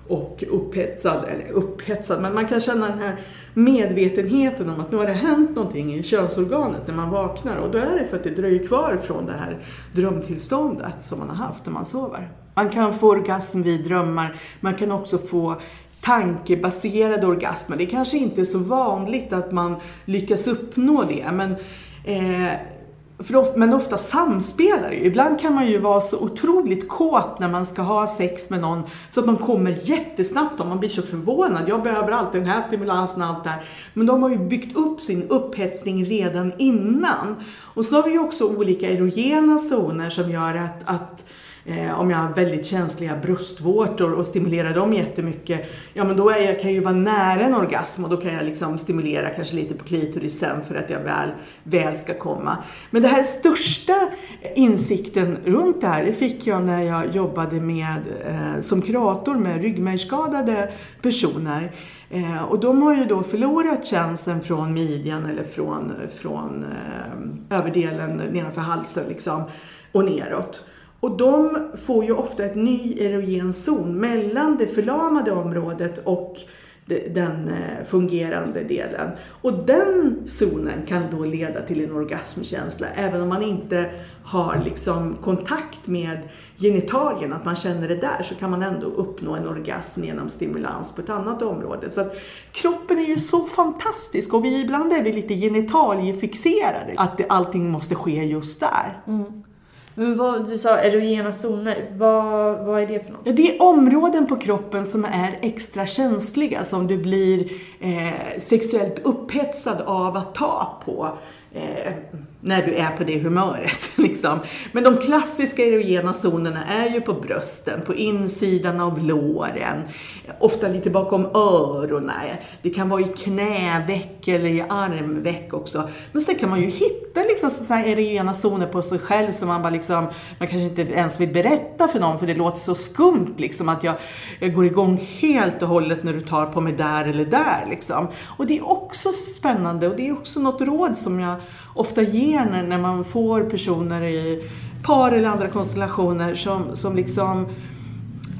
Speaker 2: och upphetsad. Eller upphetsad, men man kan känna den här medvetenheten om att nu har det hänt någonting i könsorganet när man vaknar. Och då är det för att det dröjer kvar från det här drömtillståndet som man har haft när man sover. Man kan få orgasm vid drömmar, man kan också få tankebaserade orgasmer. Det kanske inte är så vanligt att man lyckas uppnå det, men eh, för, men ofta samspelar det ju. Ibland kan man ju vara så otroligt kåt när man ska ha sex med någon så att man kommer jättesnabbt och man blir så förvånad. Jag behöver alltid den här stimulansen och allt det här. Men de har ju byggt upp sin upphetsning redan innan. Och så har vi ju också olika erogena zoner som gör att, att Eh, om jag har väldigt känsliga bröstvårtor och stimulerar dem jättemycket, ja men då är jag, kan jag ju vara nära en orgasm och då kan jag liksom stimulera kanske lite på klitorisen för att jag väl, väl ska komma. Men den här största insikten runt det här, det fick jag när jag jobbade med, eh, som kurator med ryggmärgsskadade personer. Eh, och de har ju då förlorat känseln från midjan eller från, från eh, överdelen nedanför halsen liksom, och neråt. Och de får ju ofta ett ny erogen zon mellan det förlamade området och den eh, fungerande delen. Och den zonen kan då leda till en orgasmkänsla även om man inte har liksom kontakt med genitalien, att man känner det där, så kan man ändå uppnå en orgasm genom stimulans på ett annat område. Så att kroppen är ju så fantastisk och vi ibland är vi lite genitaliefixerade, att allting måste ske just där.
Speaker 1: Mm. Men vad, du sa erogena zoner, vad, vad är det för något?
Speaker 2: Ja, det är områden på kroppen som är extra känsliga, som du blir eh, sexuellt upphetsad av att ta på. Eh, när du är på det humöret. Liksom. Men de klassiska erogena zonerna är ju på brösten, på insidan av låren, ofta lite bakom öronen. Det kan vara i knäveck eller i armveck också. Men sen kan man ju hitta liksom erogena zoner på sig själv som man bara liksom, man kanske inte ens vill berätta för någon för det låter så skumt liksom att jag, jag går igång helt och hållet när du tar på mig där eller där liksom. Och det är också så spännande och det är också något råd som jag ofta ger när, när man får personer i par eller andra konstellationer som, som liksom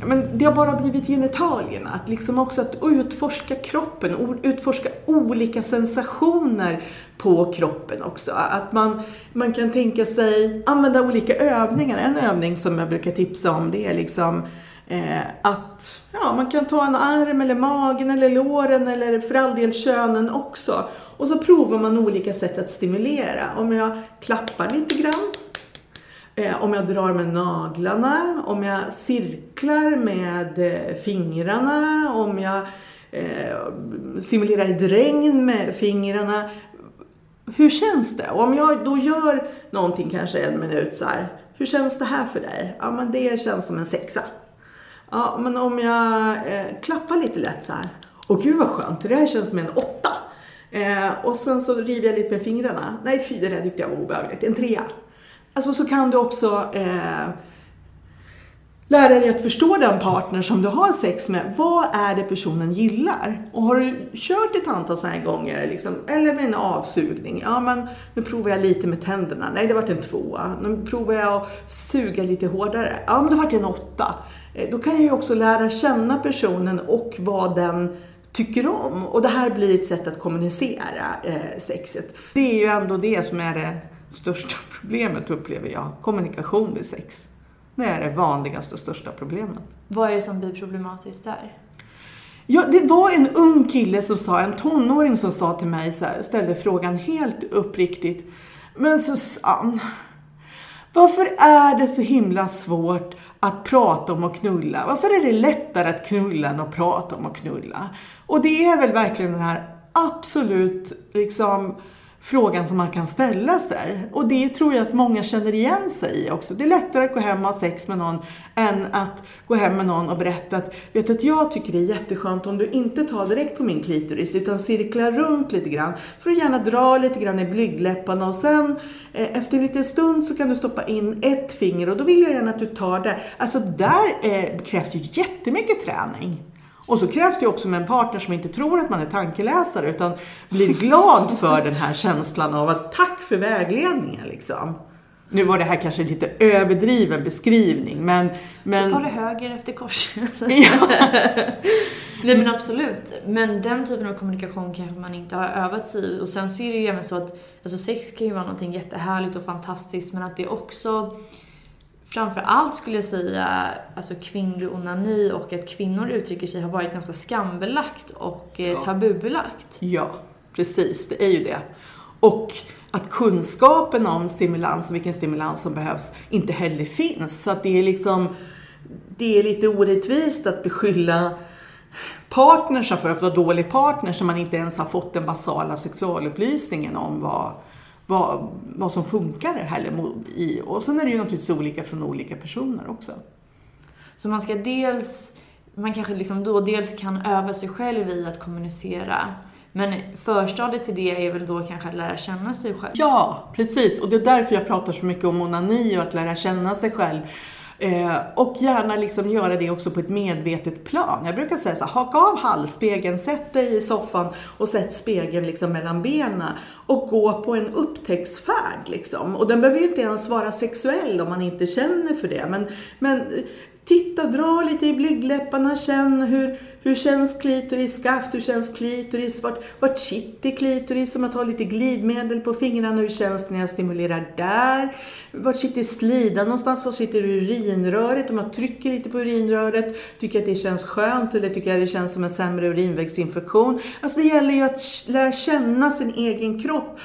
Speaker 2: men det har bara blivit genitalierna. Att liksom också att utforska kroppen, utforska olika sensationer på kroppen också. Att man, man kan tänka sig använda olika övningar. En övning som jag brukar tipsa om det är liksom eh, att ja, man kan ta en arm eller magen eller låren eller för all del könen också. Och så provar man olika sätt att stimulera. Om jag klappar lite grann eh, om jag drar med naglarna, om jag cirklar med eh, fingrarna, om jag eh, simulerar ett regn med fingrarna. Hur känns det? Och om jag då gör någonting kanske en minut så här. Hur känns det här för dig? Ja, men det känns som en sexa. Ja, men om jag eh, klappar lite lätt så här. Åh gud vad skönt, det här känns som en åtta. Eh, och sen så river jag lite med fingrarna. Nej, fy, det där tyckte jag var obehagligt. En trea. Alltså så kan du också eh, lära dig att förstå den partner som du har sex med. Vad är det personen gillar? Och har du kört ett antal sådana här gånger, liksom, eller med en avsugning. Ja, men nu provar jag lite med tänderna. Nej, det vart en tvåa. Nu provar jag att suga lite hårdare. Ja, men det vart en åtta. Eh, då kan jag ju också lära känna personen och vad den tycker om. Och det här blir ett sätt att kommunicera eh, sexet. Det är ju ändå det som är det största problemet upplever jag. Kommunikation vid sex. Det är det vanligaste och största problemet.
Speaker 1: Vad är det som blir problematiskt där?
Speaker 2: Ja, det var en ung kille som sa, en tonåring som sa till mig så här, ställde frågan helt uppriktigt. Men Susanne, varför är det så himla svårt att prata om att knulla? Varför är det lättare att knulla än att prata om att knulla? Och det är väl verkligen den här absolut liksom frågan som man kan ställa sig. Och det tror jag att många känner igen sig i också. Det är lättare att gå hem och ha sex med någon än att gå hem med någon och berätta att vet du att jag tycker det är jätteskönt om du inte tar direkt på min klitoris utan cirklar runt lite grann. För att gärna dra lite grann i blygdläpparna och sen eh, efter en liten stund så kan du stoppa in ett finger och då vill jag gärna att du tar där. Alltså där eh, krävs ju jättemycket träning. Och så krävs det också med en partner som inte tror att man är tankeläsare utan blir glad för den här känslan av att tack för vägledningen liksom. Nu var det här kanske lite överdriven beskrivning men... men...
Speaker 1: Så tar det höger efter korset. ja. Nej men absolut. Men den typen av kommunikation kanske man inte har övat sig i. Och sen så är det ju även så att alltså sex kan ju vara någonting jättehärligt och fantastiskt men att det också framför allt skulle jag säga alltså kvinnlig onani och att kvinnor uttrycker sig har varit ganska skambelagt och eh, ja. tabubelagt.
Speaker 2: Ja, precis. Det är ju det. Och att kunskapen om stimulans och vilken stimulans som behövs inte heller finns. Så att det är liksom, det är lite orättvist att beskylla partnersa för att vara dålig partner som man inte ens har fått den basala sexualupplysningen om vad, vad, vad som funkar i. Och sen är det ju naturligtvis olika från olika personer också.
Speaker 1: Så man ska dels, man kanske liksom då dels kan öva sig själv i att kommunicera men förstadiet till det är väl då kanske att lära känna sig själv?
Speaker 2: Ja, precis. Och det är därför jag pratar så mycket om onani och att lära känna sig själv. Eh, och gärna liksom göra det också på ett medvetet plan. Jag brukar säga så här, haka av hallspegeln, sätt dig i soffan och sätt spegeln liksom mellan benen och gå på en upptäcktsfärd. Liksom. Och den behöver ju inte ens vara sexuell om man inte känner för det. Men, men titta, dra lite i blygdläpparna, känn hur hur känns klitoris skaft? Hur känns klitoris? Vart, vart sitter klitoris? Om jag tar lite glidmedel på fingrarna, hur känns det när jag stimulerar där? Vart sitter slidan någonstans? Var sitter urinröret? Om jag trycker lite på urinröret, tycker jag att det känns skönt eller tycker jag det känns som en sämre urinvägsinfektion? Alltså det gäller ju att lära känna sin egen kropp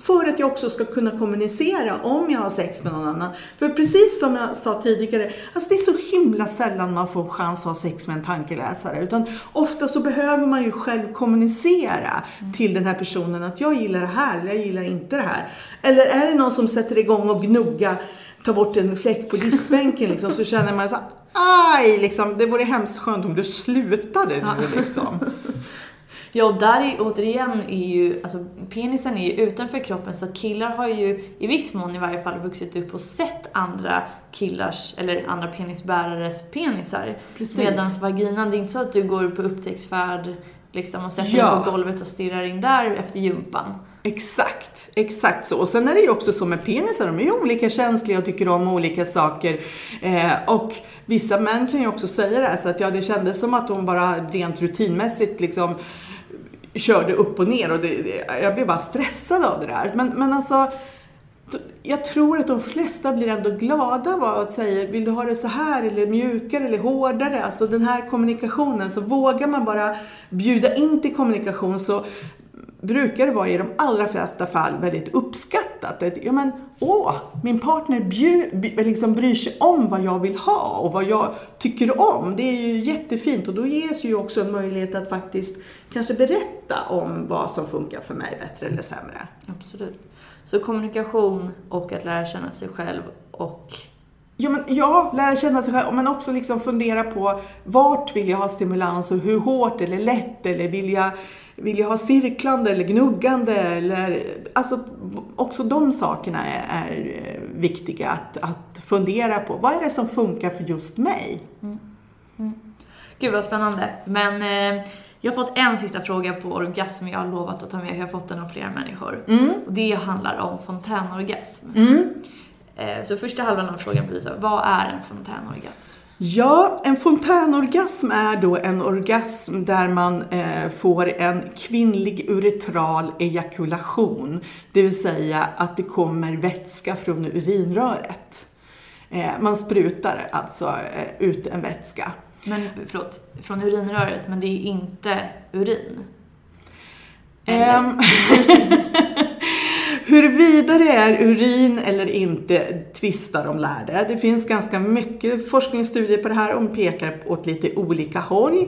Speaker 2: för att jag också ska kunna kommunicera om jag har sex med någon annan. För precis som jag sa tidigare, alltså det är så himla sällan man får chans att ha sex med en tankeläsare. Utan ofta så behöver man ju själv kommunicera mm. till den här personen att jag gillar det här eller jag gillar inte det här. Eller är det någon som sätter igång och gnugga, tar bort en fläck på diskbänken liksom, så känner man så aj, liksom, det vore hemskt skönt om du slutade nu liksom.
Speaker 1: Ja, och där är återigen är ju, alltså penisen är ju utanför kroppen så att killar har ju i viss mån i varje fall vuxit upp och sett andra killars, eller andra penisbärares penisar. Medan vaginan, det är inte så att du går på upptäcktsfärd liksom och sätter ja. dig på golvet och stirrar in där efter gympan.
Speaker 2: Exakt, exakt så. Och sen är det ju också så med penisar, de är ju olika känsliga och tycker om olika saker. Eh, och vissa män kan ju också säga det här, så att ja, det kändes som att hon bara rent rutinmässigt liksom körde upp och ner och det, jag blev bara stressad av det där. Men, men alltså, jag tror att de flesta blir ändå glada av att säga, vill du ha det så här eller mjukare eller hårdare? Alltså den här kommunikationen, så vågar man bara bjuda in till kommunikation så brukar det vara i de allra flesta fall väldigt uppskattat. Att, ja men, åh, min partner bjud, liksom bryr sig om vad jag vill ha och vad jag tycker om. Det är ju jättefint och då ges ju också en möjlighet att faktiskt kanske berätta om vad som funkar för mig bättre eller sämre.
Speaker 1: Absolut. Så kommunikation och att lära känna sig själv och
Speaker 2: Ja, men, ja, lära känna sig själv, men också liksom fundera på vart vill jag ha stimulans och hur hårt eller lätt eller vill jag vill jag ha cirklande eller gnuggande? Eller, alltså, också de sakerna är, är viktiga att, att, fundera på. Vad är det som funkar för just mig? Mm.
Speaker 1: Mm. Gud vad spännande. Men eh, jag har fått en sista fråga på orgasm jag har lovat att ta med. Jag har fått den av flera människor. Mm. Och det handlar om fontänorgasm. Mm. Eh, så första halvan av frågan blir så, vad är en fontänorgasm?
Speaker 2: Ja, en fontänorgasm är då en orgasm där man eh, får en kvinnlig uretral ejakulation. Det vill säga att det kommer vätska från urinröret. Eh, man sprutar alltså eh, ut en vätska.
Speaker 1: Men förlåt, från urinröret, men det är inte urin?
Speaker 2: Huruvida det är urin eller inte tvistar de lärde. Det finns ganska mycket forskningsstudier på det här och pekar åt lite olika håll.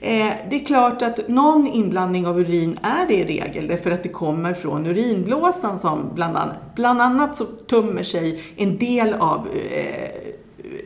Speaker 2: Eh, det är klart att någon inblandning av urin är det i regel därför att det kommer från urinblåsan som bland annat, bland annat så tömmer sig en del av eh,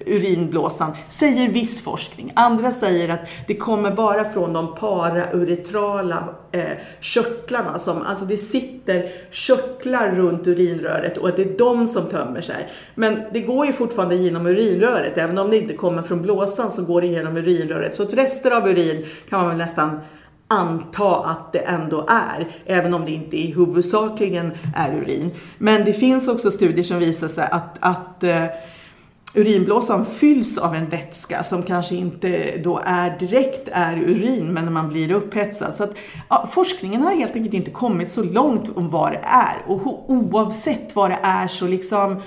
Speaker 2: urinblåsan, säger viss forskning. Andra säger att det kommer bara från de parauretrala eh, körtlarna. Som, alltså det sitter körtlar runt urinröret och att det är de som tömmer sig. Men det går ju fortfarande genom urinröret. Även om det inte kommer från blåsan så går det genom urinröret. Så att rester av urin kan man väl nästan anta att det ändå är, även om det inte är huvudsakligen är urin. Men det finns också studier som visar sig att, att eh, urinblåsan fylls av en vätska som kanske inte då är direkt är urin men när man blir upphetsad. Så att, ja, forskningen har helt enkelt inte kommit så långt om vad det är och oavsett vad det är så liksom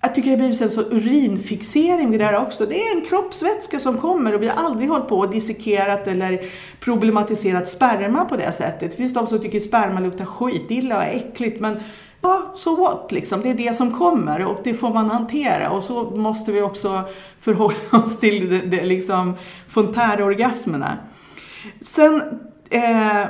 Speaker 2: jag tycker det blir en sån urinfixering vid det här också. Det är en kroppsvätska som kommer och vi har aldrig hållit på och dissekerat eller problematiserat sperma på det sättet. Det finns de som tycker sperma luktar skitilla och är äckligt men ja, so what liksom. Det är det som kommer och det får man hantera och så måste vi också förhålla oss till det, det liksom fontärorgasmerna. Sen eh,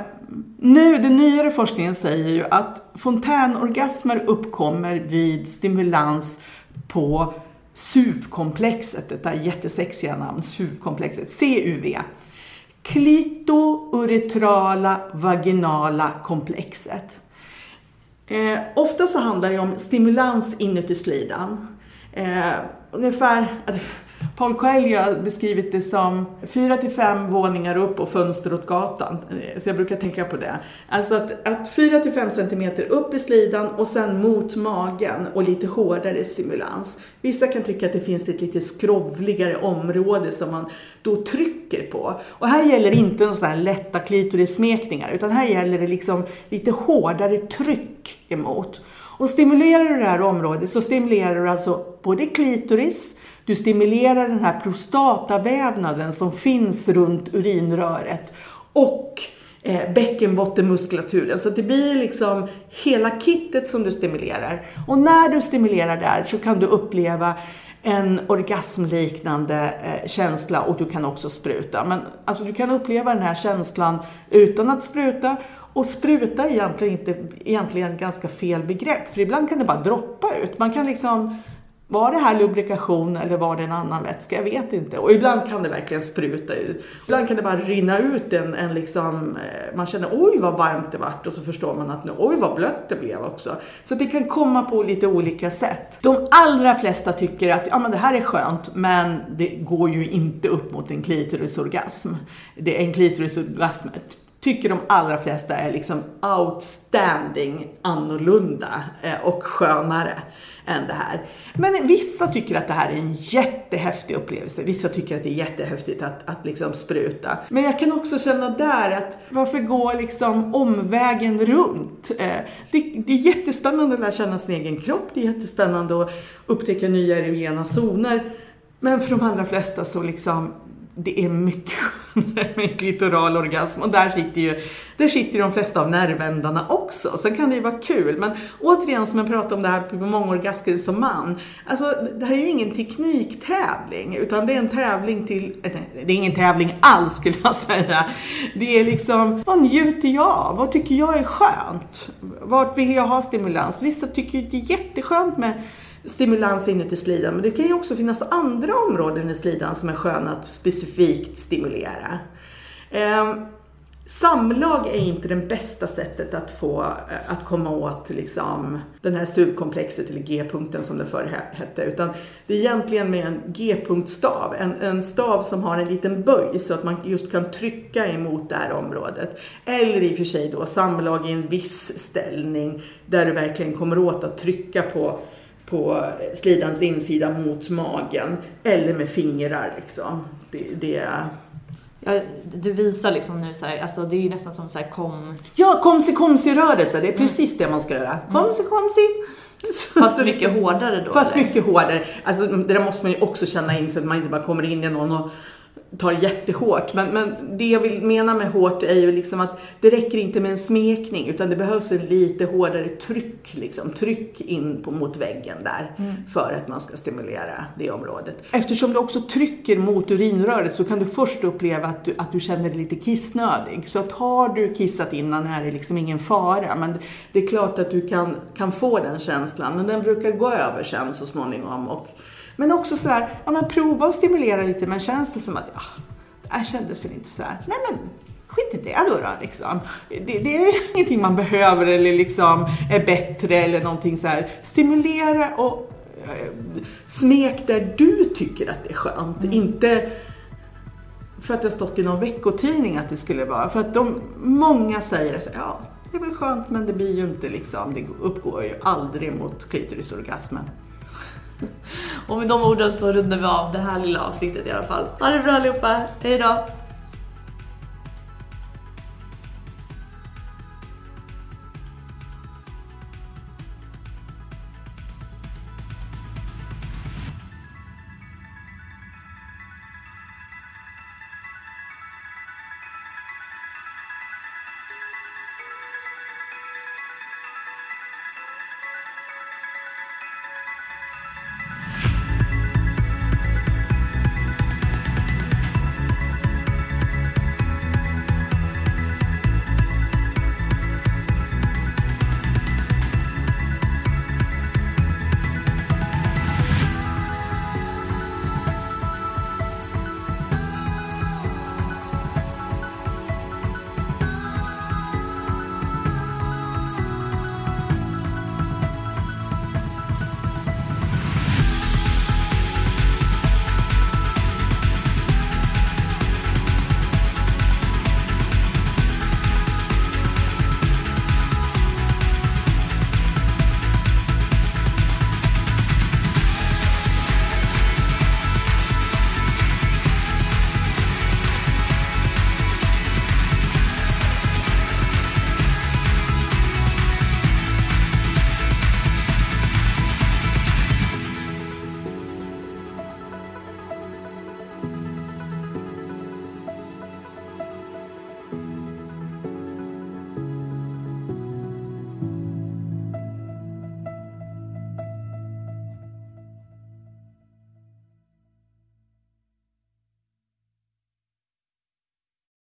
Speaker 2: nu, den nyare forskningen säger ju att fontänorgasmer uppkommer vid stimulans på SUV-komplexet, detta jättesexiga namn, SUV-komplexet, CUV. Klitouretrala vaginala komplexet. Eh, ofta så handlar det om stimulans inuti slidan. Eh, ungefär, Paul Coelho har beskrivit det som fyra till fem våningar upp och fönster åt gatan. Eh, så jag brukar tänka på det. Alltså att, att fyra till fem centimeter upp i slidan och sen mot magen och lite hårdare stimulans. Vissa kan tycka att det finns ett lite skrovligare område som man då trycker på. Och här gäller inte någon sådana här lätta klitorissmekningar utan här gäller det liksom lite hårdare tryck emot. Och stimulerar du det här området så stimulerar du alltså både klitoris, du stimulerar den här prostatavävnaden som finns runt urinröret och eh, bäckenbottenmuskulaturen. Så att det blir liksom hela kittet som du stimulerar. Och när du stimulerar där så kan du uppleva en orgasmliknande eh, känsla och du kan också spruta. Men alltså du kan uppleva den här känslan utan att spruta och spruta är egentligen, inte, egentligen ganska fel begrepp för ibland kan det bara droppa ut. Man kan liksom var det här lubrikation eller var det en annan vätska? Jag vet inte. Och ibland kan det verkligen spruta ut. Ibland kan det bara rinna ut en, en liksom, eh, man känner oj vad varmt det vart och så förstår man att nu, oj vad blött det blev också. Så det kan komma på lite olika sätt. De allra flesta tycker att ja, men det här är skönt men det går ju inte upp mot en klitorisorgasm. Det, en klitorisorgasm tycker de allra flesta är liksom outstanding annorlunda eh, och skönare än det här. Men vissa tycker att det här är en jättehäftig upplevelse. Vissa tycker att det är jättehäftigt att, att liksom spruta. Men jag kan också känna där att varför gå liksom omvägen runt? Eh, det, det är jättespännande att lära känna sin egen kropp. Det är jättespännande att upptäcka nya erogena zoner. Men för de allra flesta så liksom det är mycket skönare med klitoral orgasm och där sitter ju där sitter ju de flesta av nervändarna också. Sen kan det ju vara kul, men återigen som jag pratade om det här på många orgasmer som man. Alltså det här är ju ingen tekniktävling utan det är en tävling till, eh, det är ingen tävling alls skulle jag säga. Det är liksom, vad njuter jag av? Vad tycker jag är skönt? Vart vill jag ha stimulans? Vissa tycker ju det är jätteskönt med stimulans inuti slidan. Men det kan ju också finnas andra områden i slidan som är sköna att specifikt stimulera. Ehm, samlag är inte det bästa sättet att få eh, att komma åt liksom, den här SUV-komplexet eller G-punkten som det förr hette. Utan det är egentligen med en G-punktstav, en, en stav som har en liten böj så att man just kan trycka emot det här området. Eller i och för sig då samlag i en viss ställning där du verkligen kommer åt att trycka på på slidans insida mot magen eller med fingrar liksom. Det, det
Speaker 1: Ja, du visar liksom nu så här, alltså det är nästan som så här kom...
Speaker 2: Ja, komsi komsi rörelse, det är precis mm. det man ska göra. Mm. Komsi komsi.
Speaker 1: Fast mycket hårdare då?
Speaker 2: Fast eller? mycket hårdare. Alltså det där måste man ju också känna in så att man inte bara kommer in i någon och tar jättehårt. Men, men det jag vill mena med hårt är ju liksom att det räcker inte med en smekning utan det behövs en lite hårdare tryck. Liksom. Tryck in på, mot väggen där mm. för att man ska stimulera det området. Eftersom du också trycker mot urinröret så kan du först uppleva att du, att du känner dig lite kissnödig. Så att har du kissat innan är det liksom ingen fara. Men det är klart att du kan, kan få den känslan men den brukar gå över sen så småningom. Och, men också så här, ja men prova att stimulera lite men känns det som att, ja, det här kändes väl inte så här. Nej men skit i det då. då liksom. det, det, är ingenting man behöver eller liksom är bättre eller någonting så här. Stimulera och eh, smek där du tycker att det är skönt. Mm. Inte för att det har stått i någon veckotidning att det skulle vara. För att de, många säger så här, ja det är väl skönt men det blir ju inte liksom, det uppgår ju aldrig mot klitorisorgasmen.
Speaker 1: Och med de orden så rundar vi av det här lilla avsnittet i alla fall. Ha det bra allihopa, hejdå!